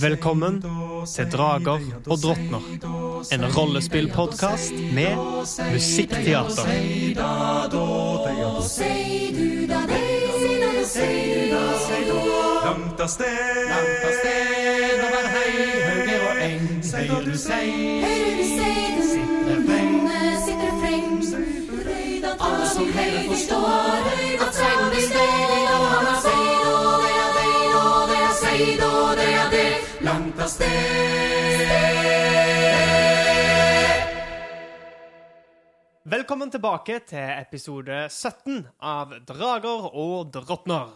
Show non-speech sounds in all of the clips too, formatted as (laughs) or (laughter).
Velkommen til Drager og drottner. En rollespillpodkast med musikkteater. Langt av sted, langt av sted, og eng. Høyre du sei, høyre du sei, den sitter frem. Alle som heller forstår at seiden blir stedig, av sted. Velkommen tilbake til episode 17 av Drager og drottner.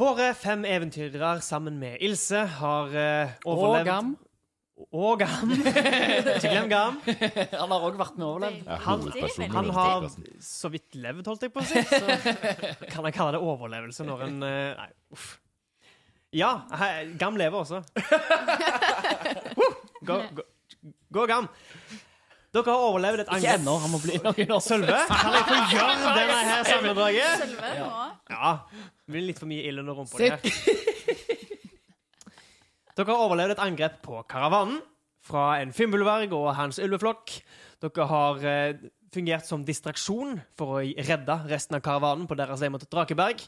Våre fem eventyrere sammen med Ilse har uh, overlevd Gam. Og Gam. Ikke glem Gam. Han har òg vært med og overlevd. Ja, Han- Han har så vidt levd, holdt jeg på å si. Så kan jeg kalle det overlevelse når en eh, Nei, uff. Ja, Gam lever også. Woo! (laughs) Gå, gå, gå, Gam. Dere har overlevd et Ikke angrep. ennå, han må bli noen år. Sølve, kan jeg få gjøre denne her sammendraget? Selve nå. Ja. Det blir litt for mye ild under rumpa di her. (laughs) Dere har overlevd et angrep på karavanen fra en fimbulverg og hans ulveflokk. Dere har eh, fungert som distraksjon for å redde resten av karavanen på deres vei mot Drakeberg.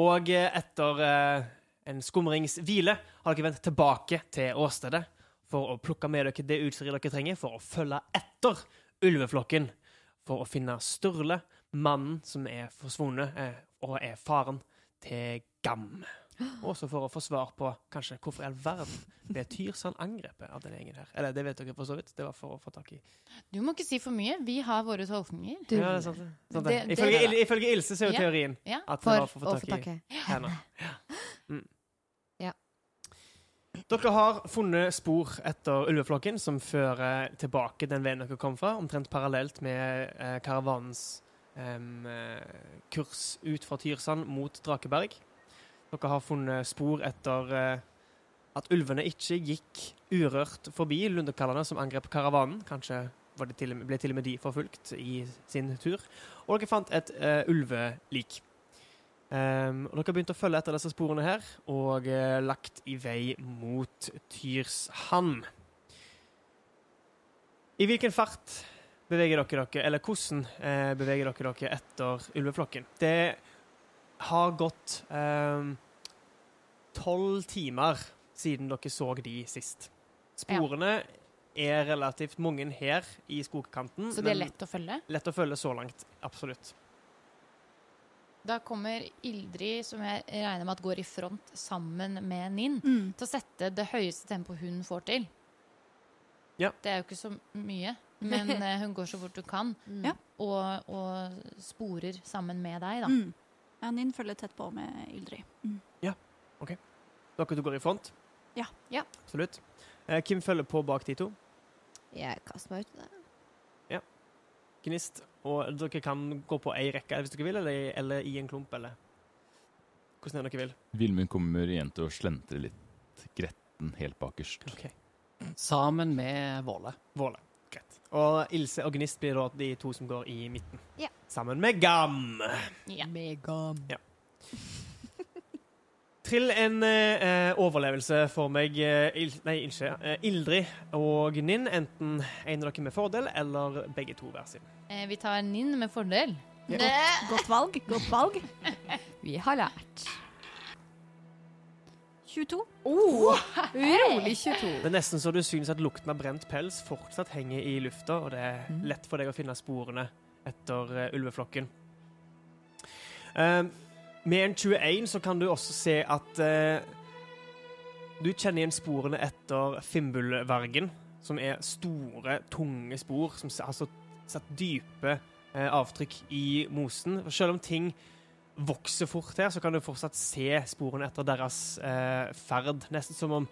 Og eh, etter eh, en skumringshvile har dere vendt tilbake til åstedet for å plukke med dere det utstyret dere trenger for å følge etter ulveflokken for å finne Sturle, mannen som er forsvunnet, eh, og er faren til Gam. Også for å få svar på kanskje hvorfor i all verden ble Tyrsand angrepet av denne gjengen her. Eller det vet dere for så vidt. Det var for å få tak i Du må ikke si for mye. Vi har våre tolkninger. Ja, det er sant. Sant det. Det- det- Ifølge, det, ifølge Ilse så er jo Ja. teorien Ja. at det For var for å å få tak i i henne. Mm. Dere har funnet spor etter ulveflokken som fører tilbake den veien dere kom fra, omtrent parallelt med eh, karavanens eh, kurs ut fra Tyrsand mot Drakeberg. Dere har funnet spor etter eh, at ulvene ikke gikk urørt forbi lundekallene som angrep karavanen. Kanskje til ble til og med de forfulgt i sin tur. Og dere fant et uh, ulvelik. Um, og dere har begynt å følge etter disse sporene her, og uh, lagt i vei mot Tyrshamn. I hvilken fart beveger dere dere, eller hvordan uh, beveger dere dere etter ulveflokken? Det har gått ehm, tolv timer siden dere så de sist. Sporene er relativt mange her i skogkanten. Så det er lett å følge. lett å følge så langt. Absolutt. Da kommer Ildrid, som jeg regner med at går i front sammen med Ninn, Mm. til å sette det høyeste tempoet hun får til. Ja. Det er jo ikke så mye, men (laughs) eh, hun går så fort hun kan. Mm. Ja. Og, og sporer sammen med deg, da. Mm. Ja, Ninn følger tett på med Ildrid. Mm. Dere to går i front? Ja. Ja. Absolutt. Eh, Kim følger på bak de to. Jeg kaster meg ut i det. Gnist. Og dere kan gå på ei rekke hvis dere vil, eller, eller i en klump, eller hvordan er dere vil. Vilmund kommer igjen til å slentre litt gretten helt bakerst. Ok. Sammen med Våle. Våle. Og Ilse og Gnist blir da de to som går i midten. Ja. Sammen med Gam. Ja. Megam. (laughs) Trill en eh, overlevelse for meg, eh, Il nei, ikke, eh, Ildrid og Ninn. Enten en av dere med fordel, eller begge to hver sin. Eh, vi tar Ninn med fordel. Godt valg. Godt valg. (laughs) Vi har lært. 22. Urolig 22. Det er nesten så du synes at lukten av brent pels fortsatt henger i lufta, og det er lett for deg å finne sporene etter uh, ulveflokken. Uh, med en 21 så kan du også se at uh, du kjenner igjen sporene etter Fimbulvergen, som er store, tunge spor som har satt, dype eh, avtrykk i mosen. Selv om ting vokser fort her, så kan du fortsatt se sporene etter deres eh, ferd. Nesten som om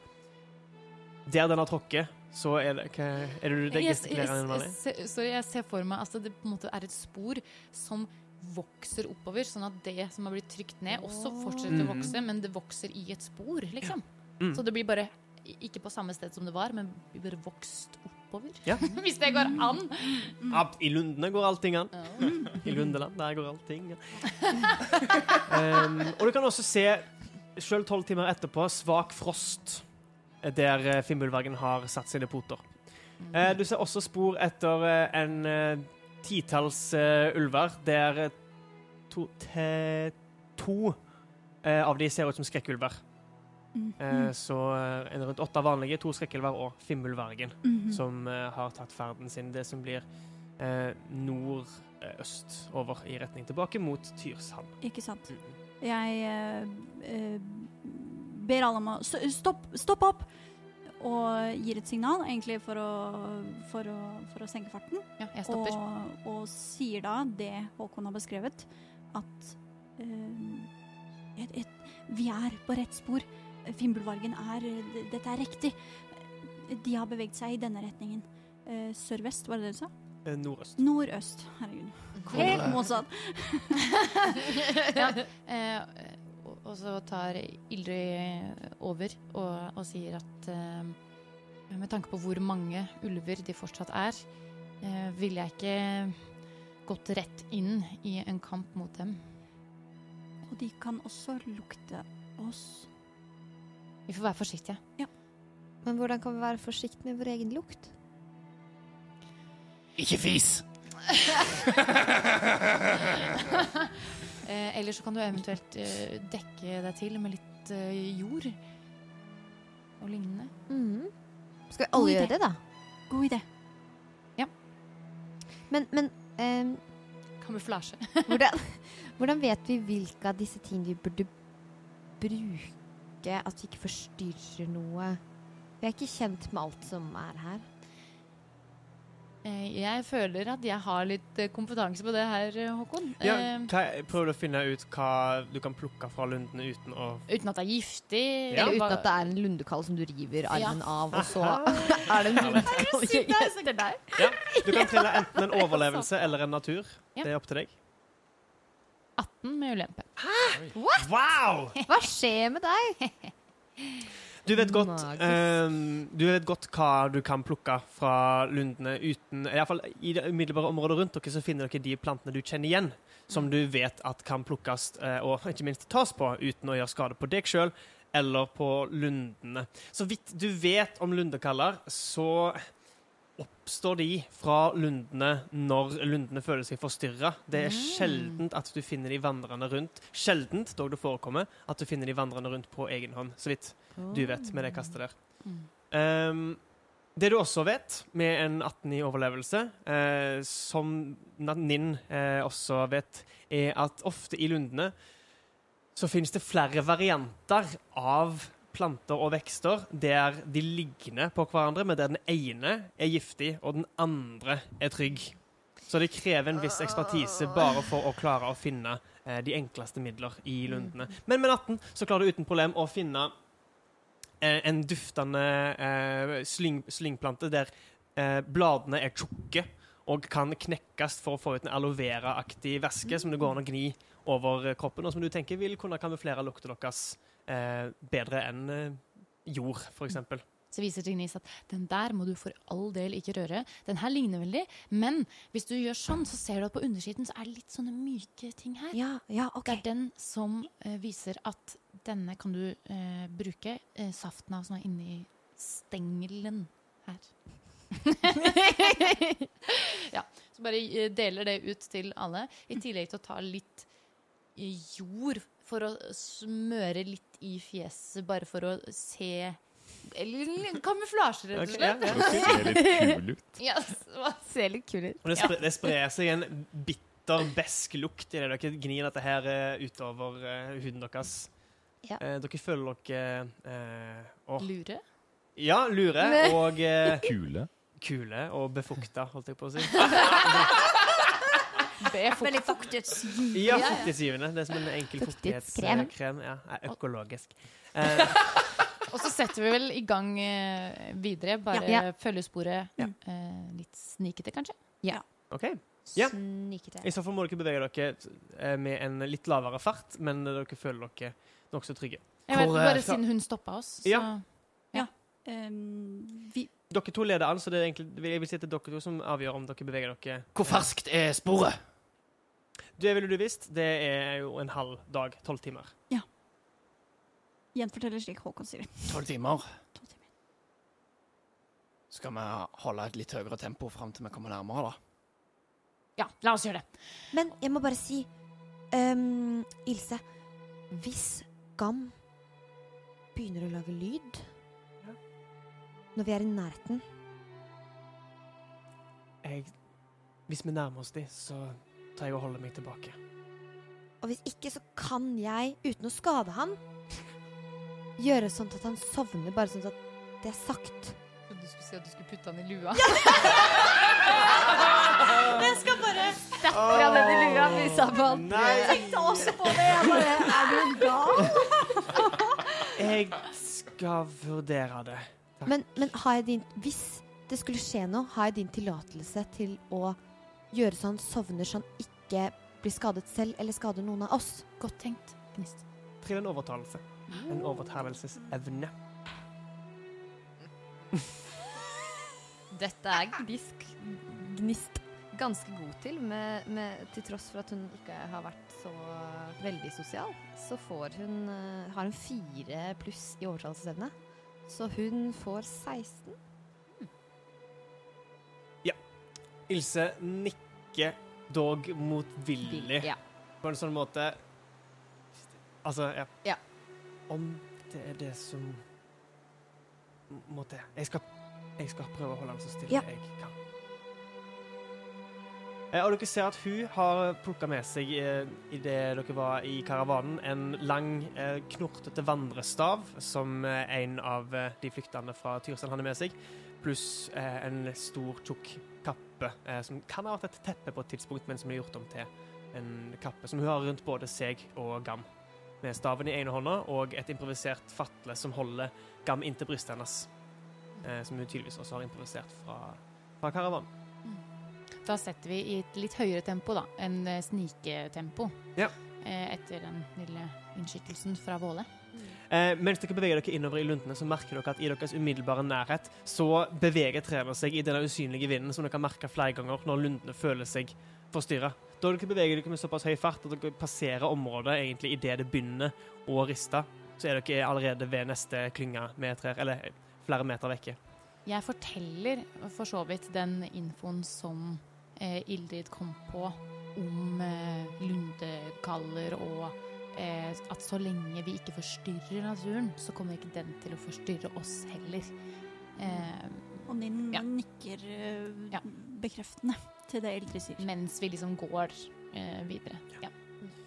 der den har tråkket, så er det hva, Er det du det gestikulerer jeg ser- Sorry, jeg ser for meg at det på en måte er et spor som vokser oppover, sånn at det som har blitt trykt ned, også fortsetter å Mhm. vokse, men det vokser i et spor, liksom. Mm. Så det blir bare ikke på samme sted som det var, men vi bare vokst oppover. Ja. (laughs) Hvis det går an. Ja, I Lundene går allting an. I Lundeland, der går allting an. um, og du kan også se, sjøl tolv timer etterpå, svak frost der Fimbulvergen har satt sine poter. Uh, du ser også spor etter uh, en uh, titalls eh, ulver, der eh, to, te, to eh, av de ser ut som skrekkulver. Mm. Eh, så er en rundt åtte vanlige, to skrekkelver og Fimmulvergen, mm -hmm. som eh, har tatt ferden sin, det som blir eh, nordøst over i retning tilbake mot Tyrshand Ikke sant. Jeg eh, eh, ber alle om å st- stopp, stopp opp! Og gir et signal, egentlig for å, for å, for å senke farten. Ja, jeg stopper. Og, og sier da det Håkon har beskrevet, at uh, et, et, vi er på rett spor. Fimbulvargen er Dette er riktig. De har beveget seg i denne retningen. Eh, Sørvest, var det det du sa? Eh, nordøst. Nordøst. Herregud. Helt motsatt. (laughs) ja. (laughs) eh, og, og så tar Ildrid over og, og sier at eh, med tanke på hvor mange ulver de fortsatt er, eh, ville jeg ikke gått rett inn i en kamp mot dem. Og de kan også lukte oss. Vi får være forsiktige. Men hvordan kan vi være forsiktige med vår egen lukt? Ikke fis! (laughs) Eh, eller så kan du eventuelt eh, dekke deg til med litt eh, jord og lignende. Mm. Skal vi alle gjøre det, da? God idé. Men, men ehm, Kamuflasje. (laughs) hvordan, hvordan vet vi hvilke av disse tingene vi burde bruke? At vi ikke forstyrrer noe? Vi er ikke kjent med alt som er her. Eh, jeg føler at jeg har litt eh, kompetanse på det her, eh, Håkon. Ja, Eh, prøver du å finne ut hva du kan plukke fra lundene uten å uten at det er giftig. Ja. Eller uten at det er en lundekall som du river armen av, og så (laughs) er det en lundekall i etter deg. Ja, du kan trille (laughs) enten en overlevelse eller en natur. Ja. Det er opp til deg. 18 med ulempe. Wow! (laughs) Hva skjer med deg? (laughs) Du vet godt, ehm, du vet godt hva du kan plukke fra lundene uten i, fall I det umiddelbare området rundt dere så finner dere de plantene du kjenner igjen, som du vet at kan plukkes eh, og ikke minst tas på uten å gjøre skade på deg sjøl eller på lundene. Så vidt du vet om lundekaller, så oppstår de fra lundene når lundene føler seg forstyrra. Det er Mm. sjeldent at du finner de vandrende rundt. Sjeldent, dog det forekommer, at du finner de vandrende rundt på egen hånd. Så vidt du vet med det kastet der. Ehm, det du også vet med en 18 i overlevelse, eh, som Nin eh, også vet, er at ofte i lundene så finnes det flere varianter av planter og vekster der de ligner på hverandre, men der den ene er giftig og den andre er trygg. Så det krever en viss ekspertise bare for å klare å finne eh, de enkleste midler i lundene. Men med 18 så klarer du uten problem å finne eh, en duftende eh, slyng, slyngplante der eh, bladene er tjukke og kan knekkes for å få ut en aloe vera-aktig væske som det går an å gni over kroppen, og som du tenker vil kunne kamuflere lukten deres eh, bedre enn eh, jord, f.eks. Så viser til Nis at den der må du for all del ikke røre. Den her ligner veldig, men hvis du gjør sånn, så ser du at på undersiden så er det litt sånne myke ting her. Ja, ja, ok. Det er den som eh, viser at denne kan du eh, bruke eh, saften av som er inni stengelen her. (laughs) ja, så bare eh, deler det ut til alle, i tillegg til å ta litt eh, jord for å smøre litt i fjeset, bare for å se Eller kamuflasje, rett og slett. slett. ja, Det ser litt kul ut. (laughs) Ja, så- Ser litt kul ut. Og det, spre, det sprer seg en bitter, besk lukt i det dere gnir dette her eh, utover eh, huden deres. Ja. Eh, dere føler dere eh, åh. Lure? Ja, lure og Kule. kule og befukta, holdt jeg på å si. (laughs) Veldig fuktighetsgivende. Ja, fuktighetsgivende. Det er som en enkel Fuktighetskrem. fuktighetskrem. Ja, er økologisk. Eh, (laughs) Og så setter vi vel i gang eh, videre. Bare Ja. følge sporet Ja. eh, litt snikete, kanskje. Ja. OK. Ja. Snikete. I så fall må dere bevege dere eh, med en litt lavere fart, men dere føler dere nokså trygge. Jeg vet, eh, bare siden hun stoppa oss. Så. Ja. Ehm, vi, Dere to leder an, så det er egentlig, jeg vil si at det er dere to som avgjør om dere beveger dere. Hvor ferskt er sporet? Det ville du visst. Det er jo en halv dag. Tolv timer. Ja. gjenforteller slik Håkon sier. Tolv timer. Tolv timer. Skal vi holde et litt høyere tempo fram til vi kommer nærmere, da? Ja, la oss gjøre det. Men jeg må bare si um, Ilse, hvis Gam begynner å lage lyd Ja. når vi er i nærheten Jeg, hvis vi nærmer oss de, så tar jeg å holde meg tilbake. Og hvis ikke, så kan jeg, uten å skade han, gjøre sånn at han sovner, bare sånn at det er sagt. Du skulle si at du skulle putte han i lua. (laughs) Jeg skal bare Stapper han den i lua han må Nei! tenkte også på det. Jeg bare Er du gal? Jeg skal vurdere det. Men, men har jeg din Hvis det skulle skje noe, har jeg din tillatelse til å gjøre så han sovner så han ikke blir skadet selv eller skader noen av oss? Godt tenkt. Gnist. Trill en overtalelse. En overtalelsesevne. Dette er Gnist, Gnist ganske god til, med, med, til tross for at hun ikke har vært så veldig sosial. Så får hun, eh, har hun fire pluss i overtalelsesevne. Så hun får 16. Ilse nikker dog motvillig Ja. på en sånn måte Altså, ja. Ja. Om det er det som må til. Jeg skal, jeg skal prøve å holde den så stille Ja. jeg kan. Eh, og dere ser at hun har plukka med seg, eh, idet dere var i karavanen, en lang, eh, knortete vandrestav som eh, en av eh, de flyktende fra Tyrsand hadde med seg, pluss eh, en stor, tjukk kappe, eh, som kan ha vært et teppe på et tidspunkt, men som er gjort om til en kappe, som hun har rundt både seg og Gam. Med staven i ene hånda og et improvisert fatle som holder Gam inntil brystet hennes. Eh, som hun tydeligvis også har improvisert fra, fra karavanen. Da setter vi i et litt høyere tempo, da. En eh, sniketempo. Ja. Eh, etter den lille innskytelsen fra Våle. Eh, mens dere beveger dere innover i lundene, så merker dere at i deres umiddelbare nærhet så beveger trærne seg i denne usynlige vinden som dere har merke flere ganger når lundene føler seg forstyrra. Da dere beveger dere med såpass høy fart at dere passerer området egentlig idet det begynner å riste, så er dere allerede ved neste klynge med trær, eller flere meter vekke. Jeg forteller for så vidt den infoen som eh, Ildrid kom på om eh, lundekaller og eh, at så lenge vi ikke forstyrrer naturen, så kommer ikke den til å forstyrre oss heller. Eh, Og Ninn Ja. nikker eh, Ja. bekreftende til det Eldre sier. mens vi liksom går eh, videre. Ja.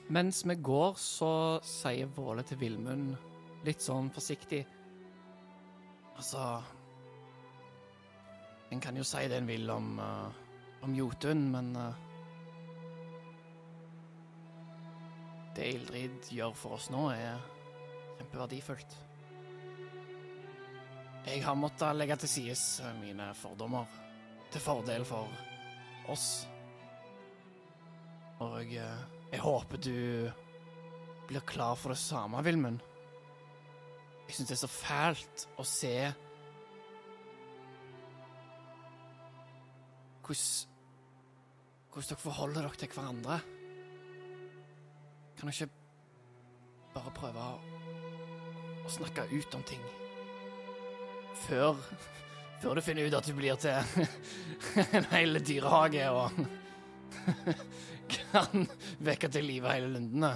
Mens vi går, så sier Våle til Vilmund litt sånn forsiktig Altså En kan jo si det en vil om, uh, om Jotun, men eh, Det Ildrid gjør for oss nå, er kjempeverdifullt. Jeg har måttet legge til side mine fordommer til fordel for oss. Og jeg, jeg håper du blir klar for det samme, Vilmund. Jeg syns det er så fælt å se Hvordan dere forholder dere til hverandre. Kan dere ikke bare prøve å, å snakke ut om ting? Før Før du finner ut at du blir til (laughs) en hel dyrehage og (laughs) kan vekke til live hele lundene.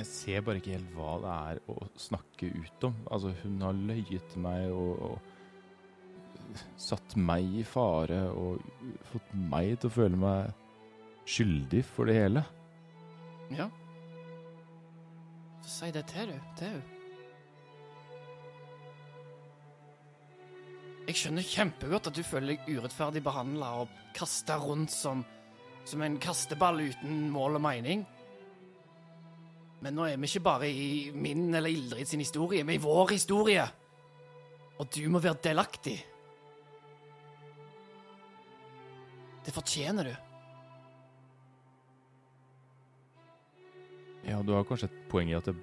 Jeg ser bare ikke helt hva det er å snakke ut om. Altså, hun har løyet til meg og, og satt meg i fare og fått meg til å føle meg skyldig for det hele. Ja. Så si det til du, til hun. Jeg skjønner kjempegodt at du føler deg urettferdig behandla og kasta rundt som, som en kasteball uten mål og mening. Men nå er vi ikke bare i min eller Ildrid sin historie, vi er i vår historie. Og du må være delaktig. Det fortjener du. Ja, du har kanskje et poeng i at jeg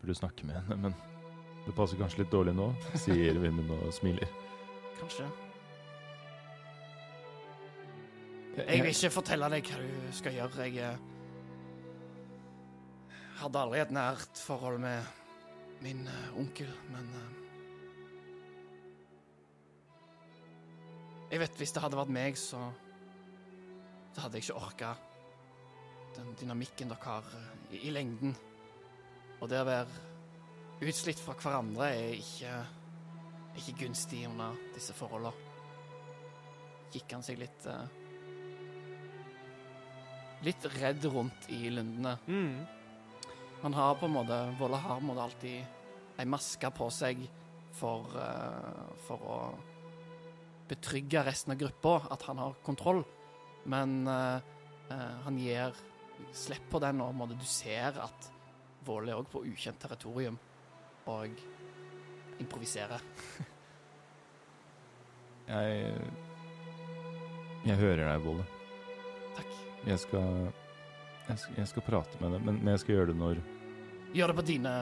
burde snakke med henne, men det passer kanskje litt dårlig nå, sier Vindmund og smiler. Kanskje. Jeg vil ikke fortelle deg hva du skal gjøre. Jeg eh, hadde aldri et nært forhold med min eh, onkel, men eh, Jeg vet hvis det hadde vært meg, så Så hadde jeg ikke orka den dynamikken dere har eh, i, i lengden. Og det å være utslitt fra hverandre er ikke ikke gunstig under disse forholdene. Gikk han seg litt uh, Litt redd rundt i lundene. Mm. Han har på en måte Volle har måte alltid ei maske på seg for, uh, for å betrygge resten av gruppa at han har kontroll, men uh, han gir slipp på den, måte, du ser at Våle er òg på ukjent territorium og improviserer. (laughs) Jeg Jeg hører deg, Våle. Takk. Jeg skal jeg skal, jeg skal prate med deg, men, men jeg skal gjøre det når Gjør det på dine,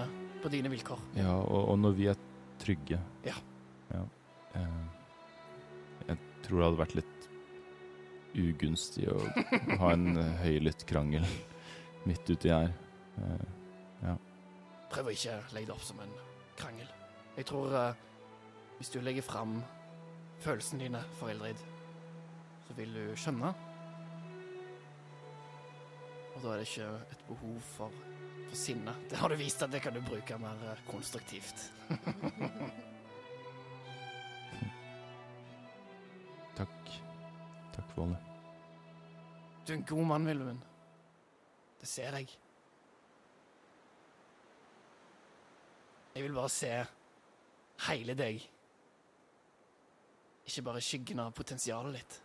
på dine vilkår. Ja, og, og når vi er trygge. Ja. ja. Jeg, jeg tror det hadde vært litt ugunstig å ha en eh, høylytt krangel midt uti her. ja Prøv å ikke legge det opp som en krangel. Jeg tror uh, hvis du legger fram følelsene dine for Eldrid, så vil du skjønne. Og da er det ikke et behov for, for sinne. Det har du vist at det kan du bruke mer konstruktivt. (laughs) takk. Takk, Volle. Du er en god mann, Vilmund. Det ser jeg. Jeg vil bare se hele deg. Ikke bare skyggen av potensialet ditt.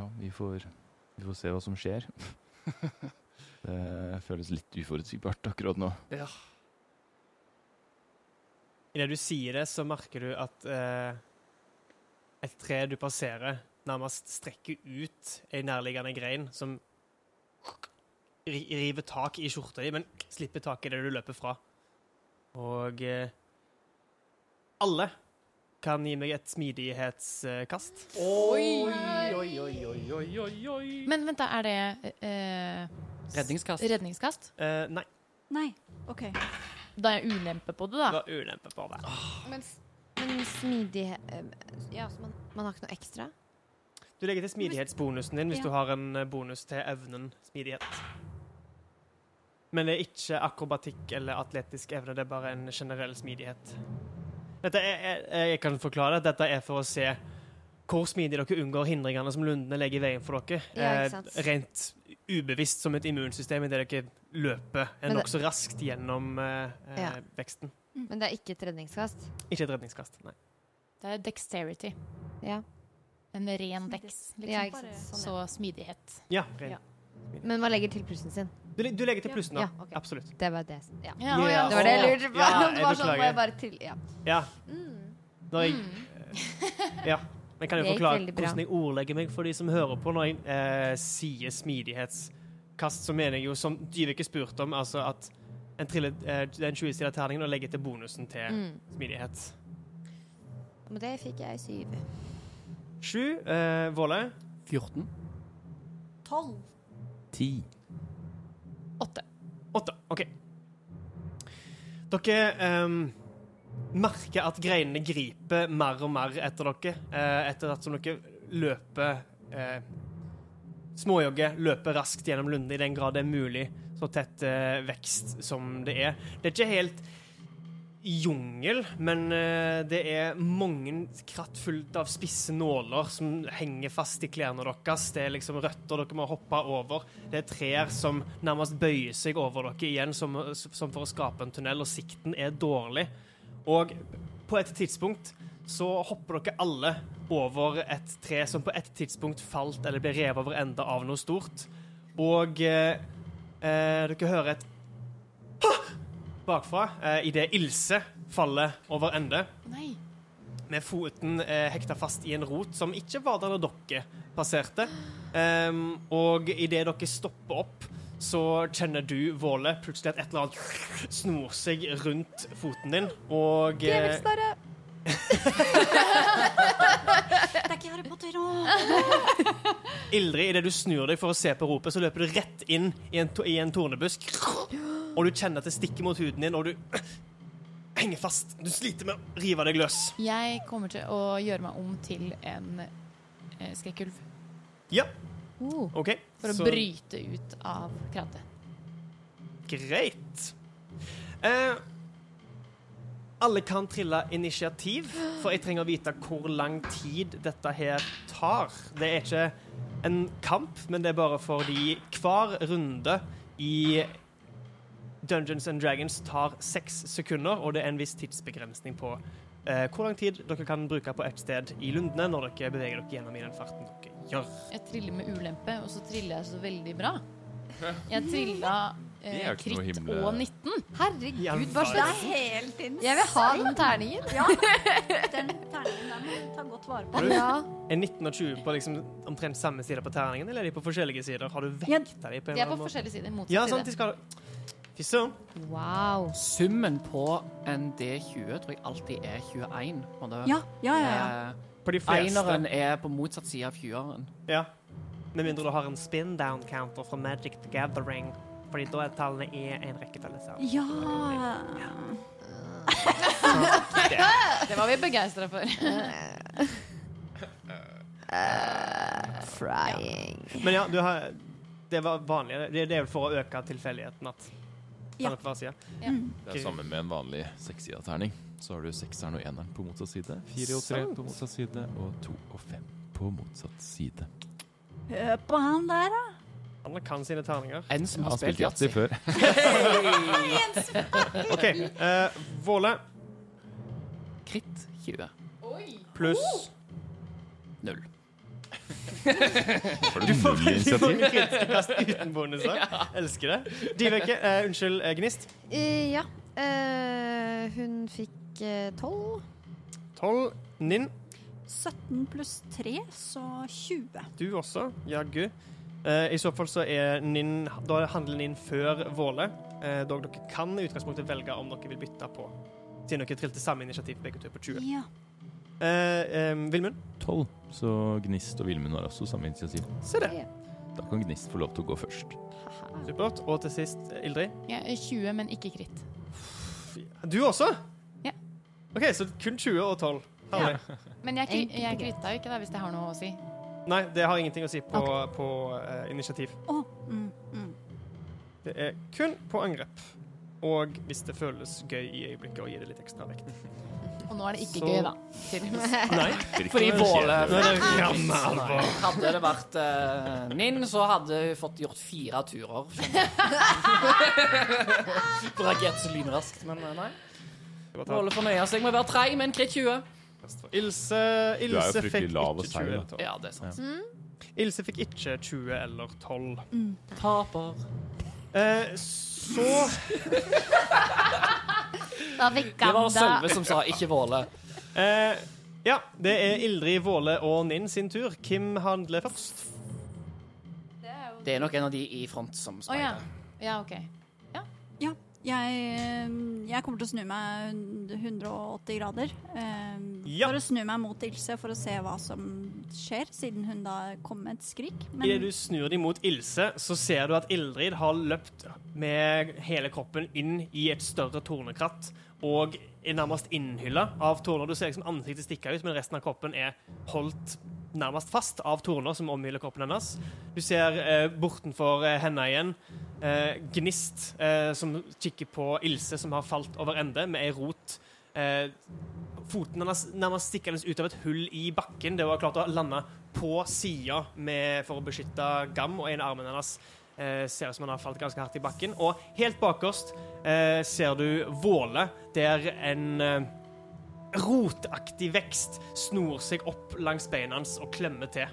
Ja, vi får, vi får se hva som skjer. (laughs) det føles litt uforutsigbart akkurat nå. Ja. Idet du sier det, så merker du at eh, et tre du passerer, nærmest strekker ut ei nærliggende grein som river tak i skjorta di, men slipper tak i det du løper fra. Og eh, alle kan gi meg et smidighetskast. Oi, oi, oi, oi, oi, oi, oi. Men vent, da. Er det eh, Redningskast. redningskast? Eh, nei, Nei, OK. Da er jeg ulempe på det, det da. var ulempe på det. Men, s- men smidighet eh, Ja, så man, man har ikke noe ekstra? Du legger til smidighetsbonusen din hvis Ja. du har en eh, bonus til evnen smidighet. Men det er ikke akrobatikk eller atletisk evne, det er bare en generell smidighet. Dette er, jeg kan forklare det. Dette er for å se hvor smidig dere unngår hindringene som lundene legger i veien for dere. Ja, ikke Eh, rent ubevisst som et immunsystem idet dere løper nokså raskt gjennom eh, eh, Ja. veksten. Men det er ikke et redningskast? Ikke et redningskast, nei. Det er dexterity. Ja. En ren dex, liksom. Ja. Sånn, Så ja. smidighet. Ja, ren. Ja. Men man legger til plussen sin. Du, du legger til plussen, da. Ja, ok. Absolutt. Det var det. Ja. Ja, ja. Det var det jeg lurte på. Ja, jeg (laughs) det var sånn, må jeg bare til Ja. Ja. Mm. Jeg, ja. Jeg kan jo forklare hvordan jeg ordlegger meg for de som hører på når jeg eh, sier smidighetskast. Så mener jeg jo, som Dyveke spurte om, altså at en triller, eh, den 20-sida terningen og legger til bonusen til Mm. smidighet. Men det fikk jeg syv. Sju. Eh, Våle. 14. Tolv. Ti. Åtte. Åtte. OK. Dere ehm, merker at greinene griper mer og mer etter dere, eh, etter at som dere løper eh, Småjogger, løper raskt gjennom lundene i den grad det er mulig, så tett eh, vekst som det er. Det er ikke helt jungel, men eh, det er mange kratt fullt av spisse nåler som henger fast i klærne deres. Det er liksom røtter dere må hoppe over. Det er trær som nærmest bøyer seg over dere igjen, som, som for å skape en tunnel, og sikten er dårlig. Og på et tidspunkt så hopper dere alle over et tre som på et tidspunkt falt eller ble revet over ende av noe stort. Og eh, eh, dere hører et ha! bakfra eh, idet Ilse faller over ende Nei. med foten eh, hekta fast i en rot som ikke var der da dere passerte. Um, (gasps) og idet dere stopper opp, så kjenner du, Våle, plutselig at et eller annet snor seg rundt foten din, og eh, Djevelsnarre! (laughs) Det er ikke Harry Potter nå! Ildrid, idet du snur deg for å se på ropet, så løper du rett inn i en, i en tornebusk. Og du kjenner at det stikker mot huden din, og du henger fast. Du sliter med å rive deg løs. Jeg kommer til å gjøre meg om til en eh, skrekkulv. Ja, Oh. okay, For å så- bryte ut av krantet. Greit. Eh, alle kan trille initiativ, for jeg trenger å vite hvor lang tid dette her tar. Det er ikke en kamp, men det er bare fordi hver runde i Dungeons and Dragons tar seks sekunder, og det er en viss tidsbegrensning på eh, hvor lang tid dere kan bruke på ett sted i lundene når dere beveger dere gjennom i den farten dere gjør. Jeg triller med ulempe, og så triller jeg så veldig bra. Jeg trilla eh, kritt og 19. Herregud, hva slags er helt insane. Jeg vil ha den terningen. Ja, den terningen der må du ta godt vare på. Ja. Er 19 og 20 på liksom omtrent samme side på terningen, eller er de på forskjellige sider? Har du vekta de på en De er eller på annen måte? forskjellige sider. Motsatt Ja, sånn, de skal Fy søren. Wow. Summen på en D20 tror jeg alltid er 21. Og det, Ja, ja, ja. ja. På de fleste. Eineren er på motsatt side av fyreren. Ja. Med mindre du har en spin down counter fra Magic the Gathering. Fordi da er tallene i en rekkefølge Ja. Ja (laughs) Det var vi begeistra for. (laughs) Frying. Men ja, du har Det var vanlig. Det, det er vel for å øke tilfeldigheten at Ja. kan det ja. side. Det er sammen med en vanlig sekssida terning. Så har du sekseren og eneren på motsatt side, fire og tre på motsatt side og to og fem på motsatt side. Hør på han der, da. Han kan sine terninger. En som har spilt yatzy før. (laughs) OK. Uh, Våle Kritt 20. pluss Null. Du du får null veldig mange initiativ? kritiske uten bonuser. (laughs) Elsker det. Diveke, uh, unnskyld, eh, Gnist. Uh, ja. Eh, hun fikk eh, tolv. 12. Ninn, 17 pluss 3, så 20. du også. Jaggu. Uh, I så fall så er Ninn Da handler Ninn før Våle. Uh, dog dere kan i utgangspunktet velge om dere vil bytte på. Siden dere trilte samme initiativ begge to på 20. Ja. Uh, Vilmund, 12. Så Gnist og Vilmund har også samme initiativ. se det. Da kan Gnist få lov til å gå først. Supert. Og til sist, Ildrid. Er 20, men ikke kritt. Du også? OK, så kun 20 og 12. Herlig. Men jeg, kri- jeg krytta jo ikke, da, hvis det har noe å si. Nei, det har ingenting å si på, på eh, initiativ. Å, mm, mm. Det er kun på angrep. Og hvis det føles gøy i øyeblikket, å gi det litt ekstra vekt. (laughs) Og nå er det ikke Så- gøy, da. Til- Nei. Fordi Våle Nå er det ramme alvor. Hadde det vært uh, Ninn, så hadde hun fått gjort fire turer. Reagerte (laughs) så lynraskt, men eh, nei. Våle fornøyer seg med å være treig med en kritt 20. Ilse, Du er jo Ilse fryktelig fikk lav og ikke 20 seig, eller 12. Ja, det er sant. Ilse fikk ikke 20 eller 12. Taper. Eh, så (laughs) Da fikk Det var han Sølve som sa 'ikke Våle'. eh, Ja, det er Ildrid, Våle og Ninn sin tur. Hvem handler først? Det er nok en av de i front som Å ja. Ja, OK. Jeg, eh, jeg kommer til å snu meg 180 grader. eh, Ja. For å snu meg mot Ilse for å se hva som skjer, siden hun da kom med et skrik. Idet du snur deg mot Ilse, så ser du at Ildrid har løpt med hele kroppen inn i et større tornekratt og er nærmest innhylla av torner. Du ser liksom ansiktet stikke ut, men resten av kroppen er holdt nærmest fast av torner som omhyller kroppen hennes. Du ser eh, bortenfor eh, henne igjen eh, Gnist eh, som kikker på Ilse, som har falt over ende med ei rot. Eh, foten hennes nærmest stikkende ut av et hull i bakken. Det var klart å lande på sida for å beskytte Gam, og en av armen hennes eh, ser ut som han har falt ganske hardt i bakken. Og helt bakerst eh, ser du Våle, der en eh, rotaktig vekst snor seg opp langs beina hans og klemmer til.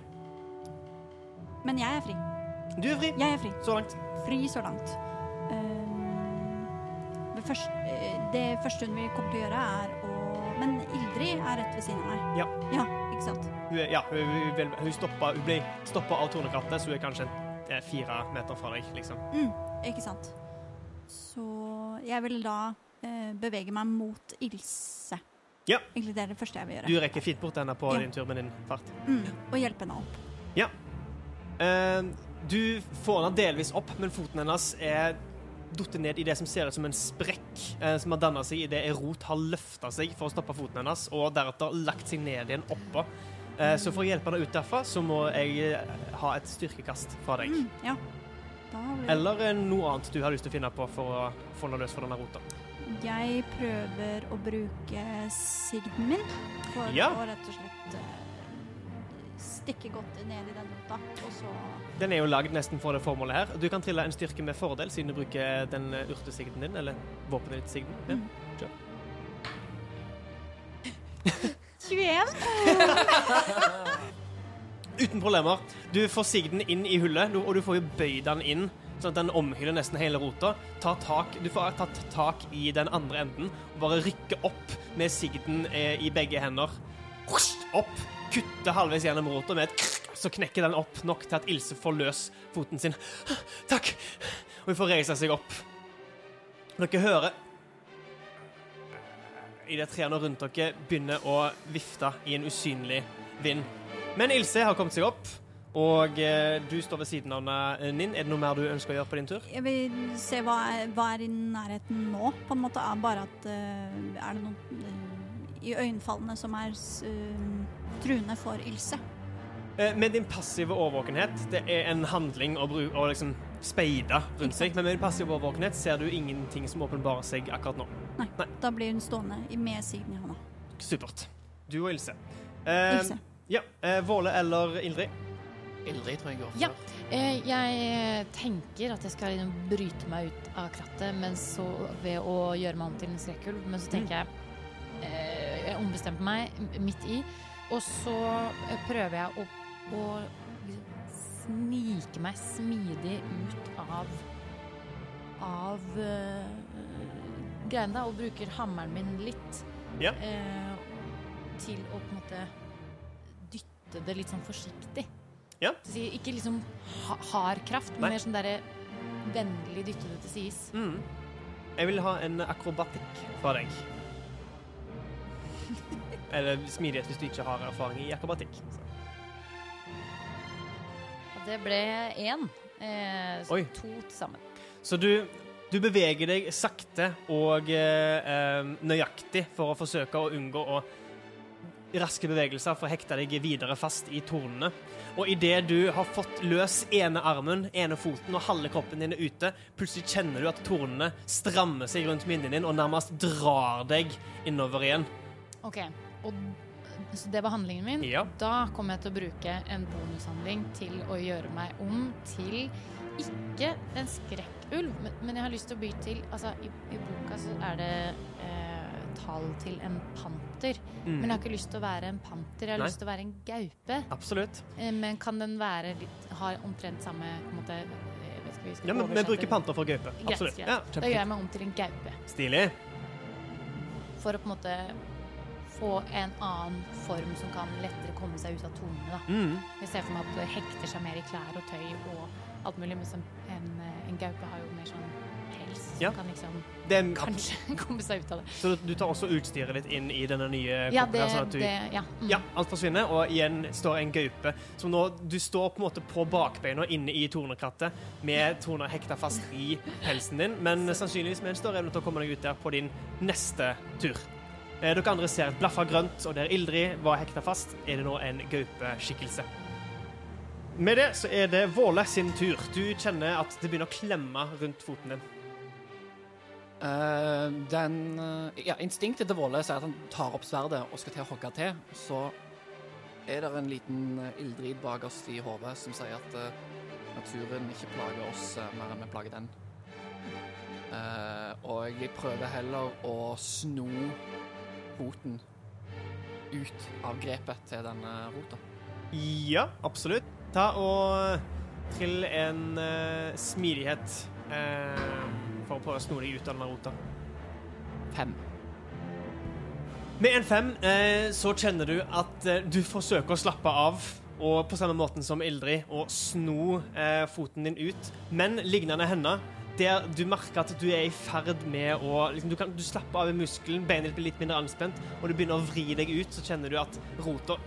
Men jeg er fri. Du er fri Jeg er fri. så langt. Fri så langt. Uh, det, første, eh, det første hun vil komme til å gjøre, er å Men Ildrid er rett ved siden av meg. Ja. Ja, ikke sant? Hun, er, ja, hun, hun, hun, stoppa, hun ble stoppa av tornekrattet, så hun er kanskje er fire meter fra deg, liksom. Mm, ikke sant. Så jeg vil da uh, bevege meg mot Ilse. Ja. Egentlig det er det første jeg vil gjøre. Du rekker fint bort henne på Ja. din tur med din fart. Mm, og hjelpe henne opp. Eh, du får henne delvis opp, men foten hennes er datt ned i det som ser ut som en sprekk eh, som har danna seg idet Erot har løfta seg for å stoppe foten hennes, og deretter lagt seg ned igjen oppå. Eh, så for å hjelpe henne ut derfra, så må jeg eh, ha et styrkekast fra deg. Mm, ja. Eller eh, noe annet du har lyst til å finne på for å få henne løs for denne rota. Jeg prøver å bruke sigden min for Ja. å rett og slett eh, stikke godt ned i den rota, og så Den er jo lagd nesten for det formålet her. Du kan trille en styrke med fordel, siden du bruker den eh, urtesigden din, eller våpenet ditt sigden. Ja. Mm. 21. (laughs) (laughs) Uten problemer. Du får sigden inn i hullet, og du får jo bøyd den inn, sånn at den omhyller nesten hele rota. Ta tak, du får tatt tak i den andre enden, og bare rykke opp med sigden eh, i begge hender. Opp, kutte halvveis gjennom rota med et krrk, så knekker den opp nok til at Ilse får løs foten sin. Takk! Og hun får reise seg opp. Dere hører i det trærne rundt dere begynner å vifte i en usynlig vind. Men Ilse har kommet seg opp, og eh, du står ved siden av Ninn. Er det noe mer du ønsker å gjøre på din tur? Jeg vil se hva er, hva er i nærheten nå, på en måte. Er bare at uh, Er det noe uh, i øyenfallene som er eh, truende for Ilse? Eh, med din passive årvåkenhet, det er en handling å, bruke, å liksom speide rundt seg, men med din passive årvåkenhet ser du ingenting som åpenbarer seg akkurat nå. Nei. Da blir hun stående med siden i hånda. Supert. Du og Ilse. Eh, Ilse. Ja. Eh, Våle eller Ildrid? Ildrid tror jeg går Ja. Eh, Jeg tenker at jeg skal liksom bryte meg ut av krattet men så, ved å gjøre meg om til en skrekkulv, men så tenker jeg eh, Jeg ombestemte meg midt i, og så eh, prøver jeg å, å liksom snike meg smidig ut av av uh, greiene da, og bruker hammeren min litt Ja. uh, til å på en måte dytte det litt sånn forsiktig. Ja. Ikke liksom ha hard kraft, men Nei. mer sånn derre vennlig dytte det til sides. Mm. Jeg vil ha en akrobatikk fra deg. (laughs) Eller smidighet hvis du ikke har erfaring i akrobatikk. Så. Det ble én. Eh, så Oi. to til sammen. Så du, du beveger deg sakte og eh, eh, nøyaktig for å forsøke å unngå å raske bevegelser for å hekte deg videre fast i tornene. Og idet du har fått løs ene armen, ene foten og halve kroppen din er ute, plutselig kjenner du at tornene strammer seg rundt minnen din og nærmest drar deg innover igjen. OK. Og, så det var handlingen min. Ja. Da kommer jeg til å bruke en bonushandling til å gjøre meg om til ikke en skrekkulv, men, men jeg har lyst til å by til Altså, i, i boka så er det eh, tall til en panter. Mm. Men jeg har ikke lyst til å være en panter, jeg har Nei. lyst til å være en gaupe. Absolutt. Eh, Men kan den være litt Har omtrent samme måte, eh, vi Ja, men Vi bruker panter for gaupe. Absolutt. Yes, yes. Ja, da gjør jeg meg om til en gaupe. Stilig. For å på en måte få en annen form som kan lettere komme seg ut av tonene da. Mm. Jeg ser for meg at det hekter seg mer i klær og tøy og alt mulig, men som en, eh, en gaupe har jo mer sånn som Ja. kan liksom er, kanskje (laughs) komme seg ut av det. Så du tar også utstyret litt inn i denne nye Ja, det, sånn at du det ja. Mm. Ja, alt forsvinner, og igjen står en gaupe. som nå, du står på en måte på bakbeina inne i tornekrattet med torner hekta fast i pelsen din, men sannsynligvis med en større evne til å komme deg ut der på din neste tur. Eh, dere andre ser et blaffa grønt, og der Ildrid var hekta fast, er det nå en gaupeskikkelse. Med det så er det Våle sin tur. Du kjenner at det begynner å klemme rundt foten din. Eh, den eh, Ja, instinktet til Våle sier at han tar opp sverdet og skal til å hogge til. Så er det en liten uh, ilddrid bakerst i hodet som sier at uh, naturen ikke plager oss uh, mer enn vi plager den. Eh, og jeg prøver heller å sno foten ut av grepet til denne rota. Ja, absolutt. Ta og trill en eh, smidighet eh, for å prøve å sno deg ut av denne rota. Fem. Med en fem eh, så kjenner du at eh, du forsøker å slappe av, og på samme måten som Ildrid, å sno eh, foten din ut. Men lignende henne, der du merker at du er i ferd med å liksom, du, kan, du slapper av i muskelen, beinet ditt blir litt mindre anspent, og du begynner å vri deg ut, så kjenner du at rota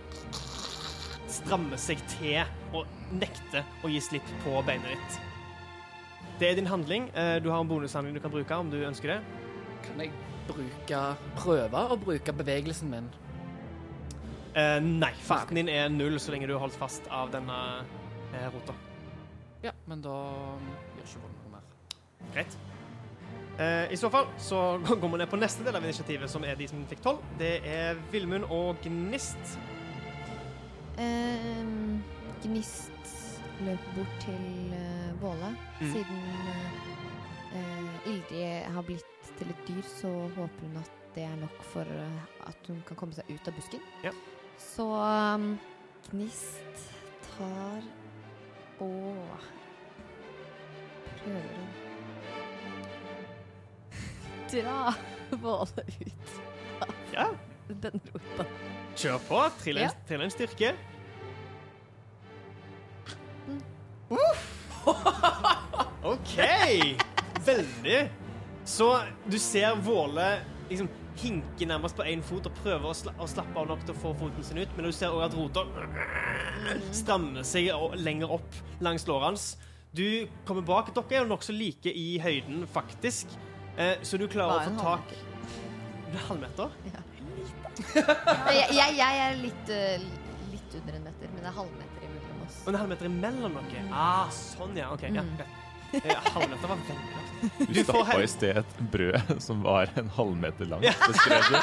strammer seg til og nekter å gi slipp på beinet ditt. Det er din handling. Eh, du har en bonushandling du kan bruke om du ønsker det. Kan jeg bruke prøve å bruke bevegelsen min? Eh, nei, farten din er null så lenge du er holdt fast av denne eh, rota. Ja, men da um, gjør ikke vold noe mer. Greit. Eh, I så fall så (laughs) går vi ned på neste del av initiativet, som er de som fikk tolv. Det er Villmund og Gnist. Ehm, Gnist løper bort til uh, Våle. Mm. Siden uh, Ildrid har blitt til et dyr, så håper hun at det er nok for uh, at hun kan komme seg ut av busken. Ja. Så um, Gnist tar og prøver å (laughs) dra Våle ut Ja, den rota. kjør på. Trill en, Ja. styrke. OK! Veldig. Så du ser Våle liksom hinke nærmest på én fot og prøver å, sla å slappe av nok til å få foten sin ut, men du ser òg at rota strammer seg lenger opp langs låret hans. Du kommer bak. Dere er jo nokså like i høyden, faktisk, eh, så du klarer å få tak Det er halvmeter? Jeg, jeg, jeg er litt, uh, litt under en meter, men det er halvmeter imellom oss. Og en halvmeter imellom dere? Ah, sånn, ja. OK. Ja, Mm. greit. (laughs) Halvmeter var veldig godt. Du Du stappa i sted et brød som var en halvmeter langt, beskrev du.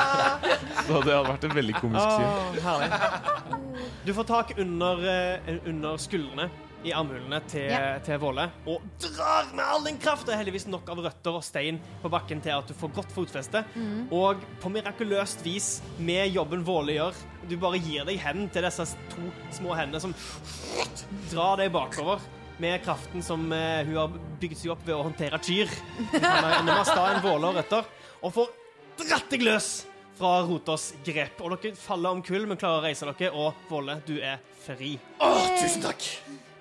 (laughs) Så det hadde vært en veldig komisk syn. Herlig. Du får tak under, eh, under skuldrene i armhulene til, Ja. til Våle og drar med all din kraft. Det er heldigvis nok av røtter og stein på bakken til at du får godt fotfeste. Og på mirakuløst vis, med jobben Våle gjør, du bare gir deg hen til disse to små hendene som drar deg bakover. Med kraften som eh, hun har bygd seg opp ved å håndtere kyr. Du kan ha enda mer sta enn Våle og røtter. Og får dratt deg løs fra Roters grep. Og dere faller om kull, men klarer å reise dere. Og Våle, du er fri. tusen takk!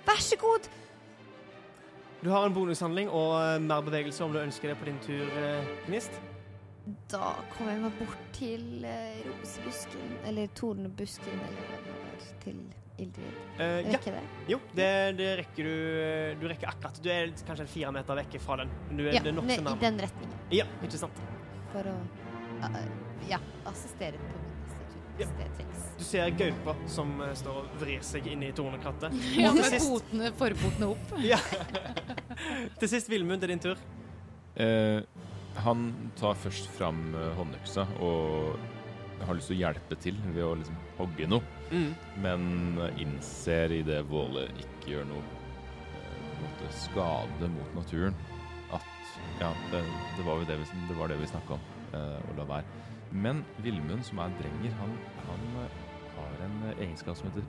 Vær så god! Du har en bonushandling og eh, mer bevegelse om du ønsker det på din tur, eh, Gnist. Da kommer jeg meg bort til uh, rosebusken, eller tornebusken, eller hva det var, til Ildrid. rekker ja. Rekker det? Jo, det, det rekker du. eh, Du rekker akkurat. Du er kanskje fire meter vekk fra den. Men du er, Ja, det er nokså i den retningen. Ja, ikke sant. For å uh, ja, assistere på trengs. Du ser gaupa som uh, står og vrir seg inn i tornekrattet. (laughs) Ja, med sist, fotene, forfotene opp. (laughs) ja. (laughs) til sist Vilmund, det er din tur. Uh, han tar først fram eh, håndøksa og har lyst til å hjelpe til ved å liksom hogge noe, Mm. men innser innser idet Våle ikke gjør noe eh, måte skade mot naturen, at ja, det, det var jo det vi, det var det vi snakka om, eh, å la være. Men Vilmund, som er drenger, han, han eh, har en egenskap som heter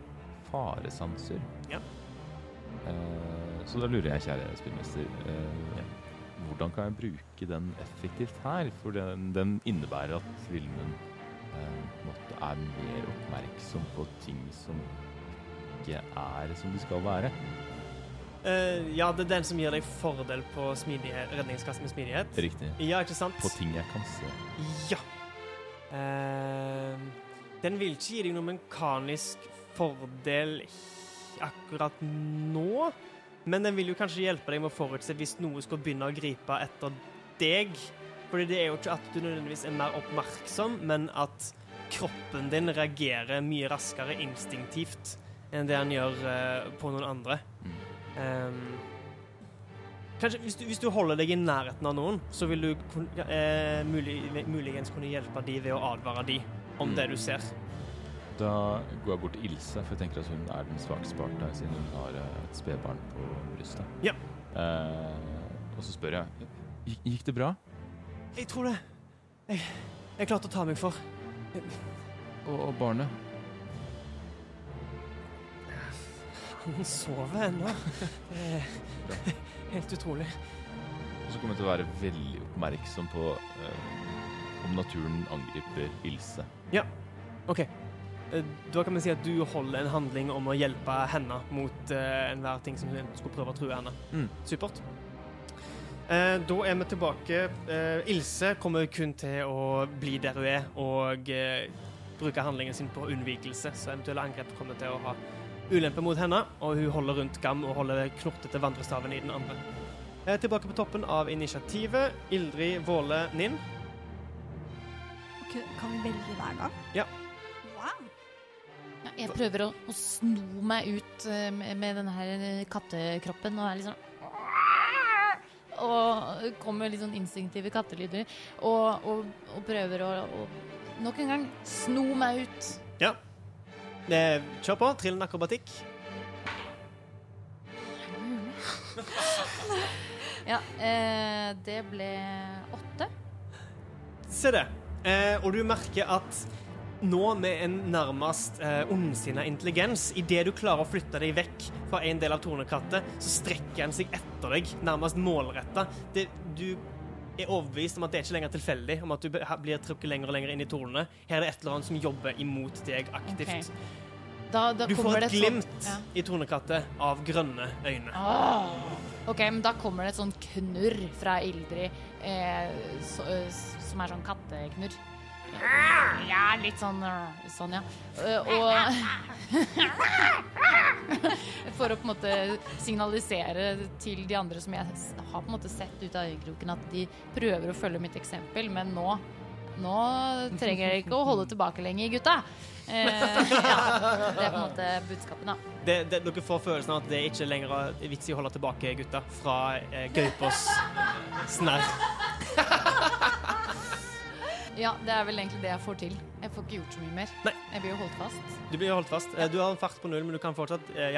faresanser. Ja. Eh, så da lurer jeg, kjære spillmester, eh, hvordan kan jeg bruke den effektivt her? For den, den innebærer at Vilmund eh, er mer oppmerksom på ting som ikke er som de skal være. Uh, ja, det er den som gir deg fordel på redningskassen redningskast med smidighet. Riktig. Ja, ikke sant? På ting jeg kan se. Ja. Uh, den vil ikke gi deg noen mekanisk fordel akkurat nå, men den vil jo kanskje hjelpe deg med å forutse hvis noe skal begynne å gripe etter deg. Fordi det er jo ikke at du nødvendigvis er mer oppmerksom, men at kroppen din reagerer mye raskere instinktivt enn det han gjør uh, på noen andre. Mm. Um, kanskje hvis du, hvis du holder deg i nærheten av noen, så vil du eh, mulig, muligens kunne hjelpe de ved å advare de om Mm. det du ser. Da går jeg bort til Ilse, for jeg tenker at hun er den svakeste parten her, siden hun har eh, et spedbarn på brystet. Ja. Uh, og så spør jeg "Gikk- Gikk det bra? Jeg tror det. Jeg, jeg klarte å ta meg for. Og, og barnet? Han sover ennå. Helt utrolig. Og så kommer jeg til å være veldig oppmerksom på eh, om naturen angriper Ilse. OK. Eh, Da kan vi si at du holder en handling om å hjelpe henne mot eh, enhver ting som hun skulle prøve å true henne. Mm. Supert. Eh, da er vi tilbake. Eh, Ilse kommer kun til å bli der hun er, og eh, bruke handlingen sin på unnvikelse, så eventuelle angrep kommer til å ha ulempe mot henne, og hun holder rundt Gam og holder knortete vandrestaven i den andre. Eh, tilbake på toppen av initiativet. Ildrid Våle Ninn. Kan vi velge hver gang? Ja. Wow. Ja, jeg prøver å, å sno meg ut eh, med, med denne her eh, kattekroppen og er sånn Og kommer litt sånn instinktive kattelyder. Og, og, og prøver å, nok en gang sno meg ut. Eh, kjør på. Trillende akrobatikk. Ja, eh, det ble åtte. Se det. Eh, og du merker at nå med en nærmest eh, ondsinna intelligens, idet du klarer å flytte deg vekk fra en del av tornekrattet, så strekker han seg etter deg, nærmest målretta. Det- Du er overbevist om at det er ikke lenger tilfeldig, om at du blir trukket lenger og lenger inn i tornene. Her er det et eller annet som jobber imot deg aktivt. Okay. Da, da Du får det et glimt Ja. i tornekrattet av grønne øyne. Ah. OK, men da kommer det et sånn knurr fra Ildrid, eh, så, eh, som er sånn katteknurr. Ja, litt sånn øh, sånn, ja. Eh, og (laughs) For å på en måte signalisere til de andre som jeg har på en måte sett ut av øyekroken, at de prøver å følge mitt eksempel, men nå nå trenger dere ikke å holde tilbake lenger, gutta. Eh, ja, det er på en måte budskapet, da. Det, det, dere får følelsen av at det ikke lenger er vits i å holde tilbake gutta fra eh, Gaupås snarr. (laughs) Ja, det er vel egentlig det jeg får til. Jeg får ikke gjort så mye mer. Nei. Jeg blir jo holdt fast. Du blir jo holdt fast. Ja. Du har en fart på null, men du kan fortsatt eh,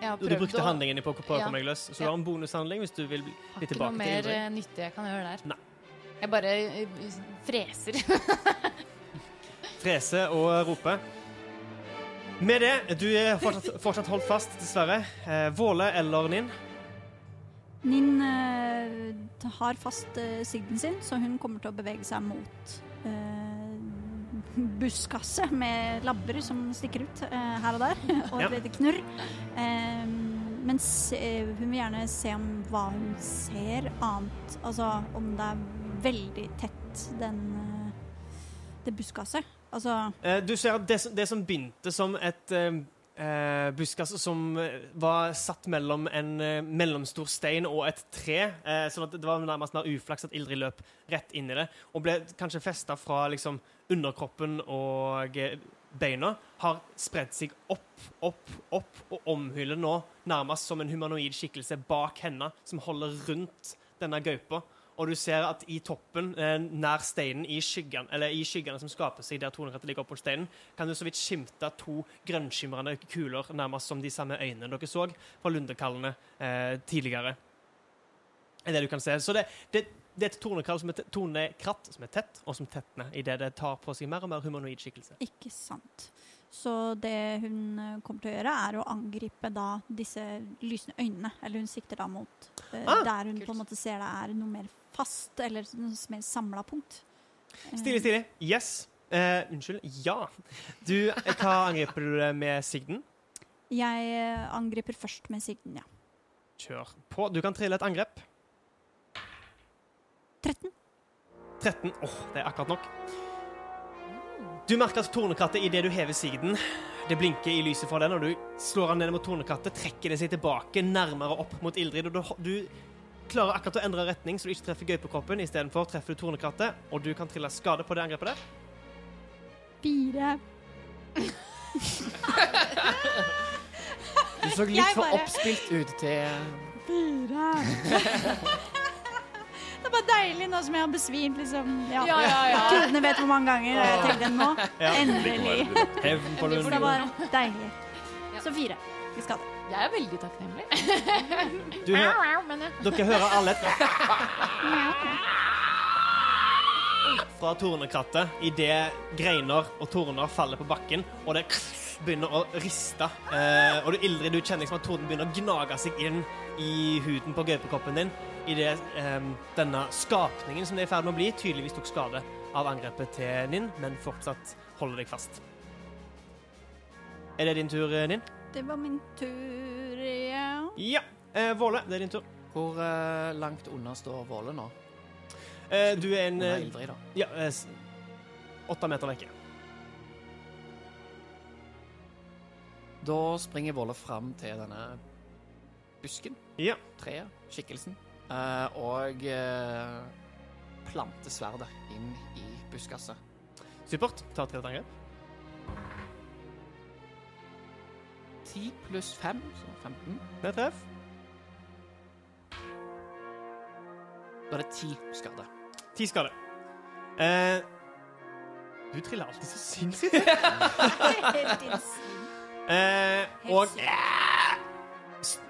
Ja, du brukte å- handlingen din på, på å Ja. komme deg løs, så du har en bonushandling hvis du vil bli tilbake til Har ikke noe til mer Ildrid. eh, nyttig jeg kan gjøre der. Nei. Jeg bare eh, freser. (laughs) (laughs) Frese og rope. Med det, du er fortsatt, fortsatt holdt fast, dessverre. Eh, Våle eller Ninn? Nin eh, har fast uh, sigden sin, så hun kommer til å bevege seg mot uh, busskasse med labber som stikker ut eh, her og der, (laughs) og Ja. lite knurr. Eh, men eh, hun vil gjerne se om hva hun ser annet, altså om det er veldig tett den uh, det buskaset. Altså Eh, du ser at det, det som begynte som et eh, buskas som eh, var satt mellom en eh, mellomstor stein og et tre, eh, sånn at det var nærmest mer uflaks at Ildrid løp rett inn i det, og ble kanskje festa fra liksom, underkroppen og eh, beina, har spredd seg opp, opp, opp og omhyller nå nærmest som en humanoid skikkelse bak henne, som holder rundt denne gaupa. Og du ser at i toppen, eh, nær steinen, i skyggene, eller i skyggene som skaper seg der tornekrattet ligger oppå steinen, kan du så vidt skimte to grønnskimrende kuler, nærmest som de samme øynene dere så fra lundekallene eh, tidligere. Er det du kan se. Så det, det, det er et tornekall som er tornekratt som er tett, og som tetner idet det tar på seg mer og mer humanoid skikkelse. Ikke sant. Så det hun eh, kommer til å gjøre, er å angripe da disse lysende øynene. Eller hun sikter da mot eh, Ah, der hun kult. på en måte ser det er noe mer fast, eller noe som er samla punkt. Eh, Stilig, stilig. Yes. Uh, unnskyld. Ja. Du, eh, hva angriper du med sigden? Jeg eh, angriper først med sigden, ja. Kjør på. Du kan trille et angrep. 13. 13. Åh, det er akkurat nok. Du merker at tornekrattet idet du hever sigden, det blinker i lyset fra den, og du slår han ned mot tornekrattet, trekker det seg tilbake, nærmere opp mot Ildrid, og du, du klarer akkurat å endre retning, så du ikke treffer gaupekroppen, istedenfor treffer du tornekrattet, og du kan trille skade på det angrepet der. Fire. Du så litt Jeg for bare- oppspilt ut til Fire. (laughs) det er bare deilig nå som jeg har besvimt, liksom. Ja, Ja, ja, ja. Gudene vet hvor mange ganger jeg tenkte nå. Ja. Endelig. Hevn på Endelig det Lund. var deilig. Så fire. Vi skal det. Jeg er veldig takknemlig. Du, dere hører alle et (laughs) fra tornekrattet idet greiner og torner faller på bakken, og det begynner å riste. Eh, og du, Ildrid, du kjenner liksom at torden begynner å gnage seg inn i huden på gaupekoppen din idet eh, denne skapningen som det er i ferd med å bli, tydeligvis tok skade av angrepet til Ninn, men fortsatt holder deg fast. Er det din tur, eh, Ninn? Det var min tur, ja. Ja. Eh, Våle, det er din tur. Hvor eh, langt unna står Våle nå? Eh, du er en Hun er Ildrid, da. Ja, eh, s- åtte meter vekke. Da springer Våle fram til denne busken, Ja. treet, skikkelsen, eh, og eh, planter sverdet inn i buskaset. Supert. Ta et angrep. 10 pluss 5, så 15. Med treff. Da er det 10 skade. Ti skade. Eh, du triller alltid så sinnssykt. (laughs) Eh, og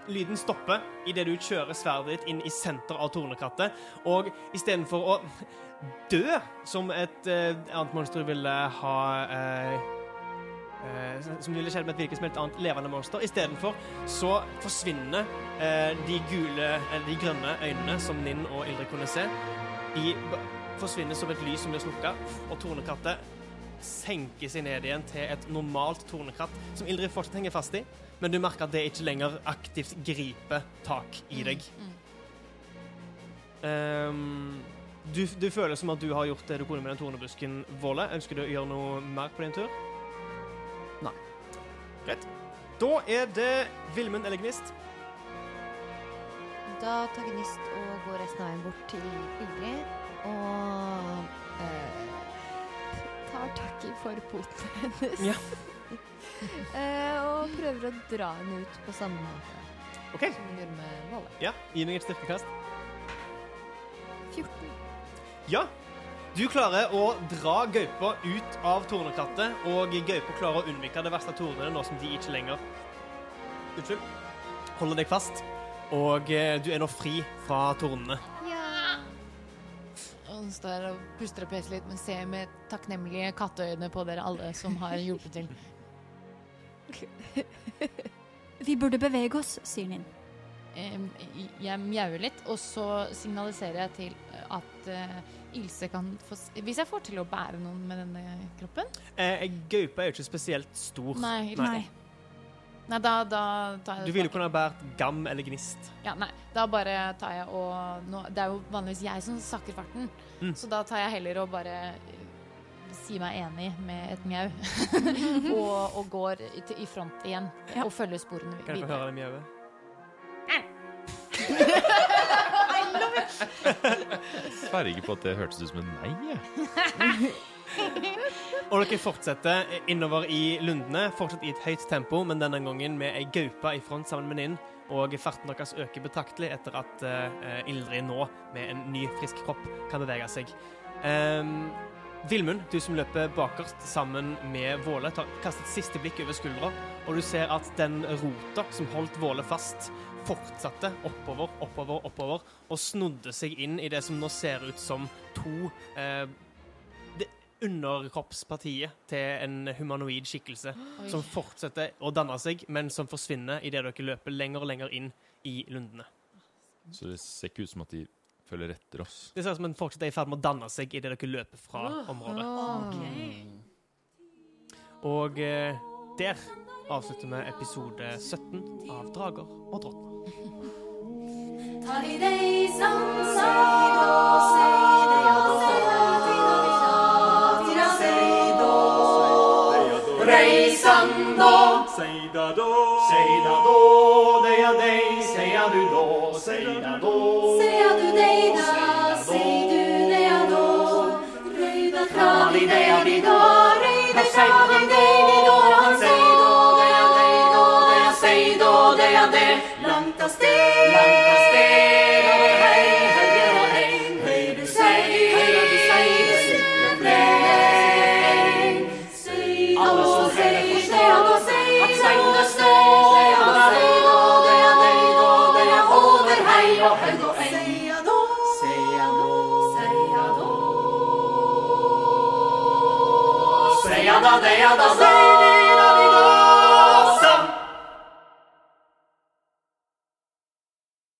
lyden stopper idet du kjører sverdet ditt inn i senter av tornekrattet. Og istedenfor å dø, som et eh, annet monster ville ha eh, Som ville skjedd med et hvilket som helst annet levende monster. Istedenfor så forsvinner eh, de gule, eller de grønne øynene som Ninn og Ildrid kunne se. De forsvinner som et lys som blir slukka, og tornekrattet senker seg ned igjen til et normalt tornekratt, som Ildrid fortsatt henger fast i, men du merker at det ikke lenger aktivt griper tak i deg. Um, du, du føler som at du har gjort det du kunne med den tornebusken, Våle. Ønsker du å gjøre noe mer på din tur? Greit. Da er det Vilmund eller Gnist. Da tar Gnist og går resten av veien bort til Ingrid og eh, Tar tak i forpoten hennes. Ja. (laughs) Eh, og prøver å dra henne ut på samme måte okay. som hun gjorde med Valle. Ja, gi meg et styrkekast. 14. Ja. Du klarer å dra gaupa ut av tornekrattet, og gaupa klarer å unnvike det verste av tornene nå som de ikke lenger Unnskyld. Holder deg fast. Og eh, du er nå fri fra tornene. Ja. hun står og puster og peser litt, men ser med takknemlige katteøyne på dere alle som har hjulpet til. (laughs) Vi burde bevege oss, sier Ninn. Jeg mjauer litt, og så signaliserer jeg til at eh, Ilse kan få Hvis jeg får til å bære noen med denne kroppen? Eh, gaupa er jo ikke spesielt stor. Nei, Nei. Nei, da, da tar jeg Du ville kunne ha båret gam eller gnist. Ja, nei, da bare tar jeg og nå, Det er jo vanligvis jeg som sakker farten, Mm. så da tar jeg heller og bare si meg enig med et mjau. (laughs) (laughs) og, og går i, i front igjen Ja. og følger sporene videre. Kan jeg få høre det mjauet? Sverger på at det hørtes ut som en nei. (laughs) Og dere fortsetter innover i lundene, fortsatt i et høyt tempo, men denne gangen med ei gaupe i front sammen med Ninn. Og farten deres øker betraktelig etter at uh, Ildrid nå, med en ny, frisk kropp, kan bevege seg. Um, Vilmund, du som løper bakerst sammen med Våle, tar, kaster et siste blikk over skuldra, og du ser at den rota som holdt Våle fast, fortsatte oppover, oppover, oppover, og snodde seg inn i det som nå ser ut som to eh, det underkroppspartiet til en humanoid skikkelse Oi. som fortsetter å danne seg, men som forsvinner idet dere løper lenger og lenger inn i lundene. Så det ser ikke ut som at de følger etter oss. Det ser ut som en fortsetter i ferd med å danne seg idet dere løper fra området. Og eh, der avslutter vi episode 17 av Drager og drottner. Talidei sam Langt av sted Langt av sted over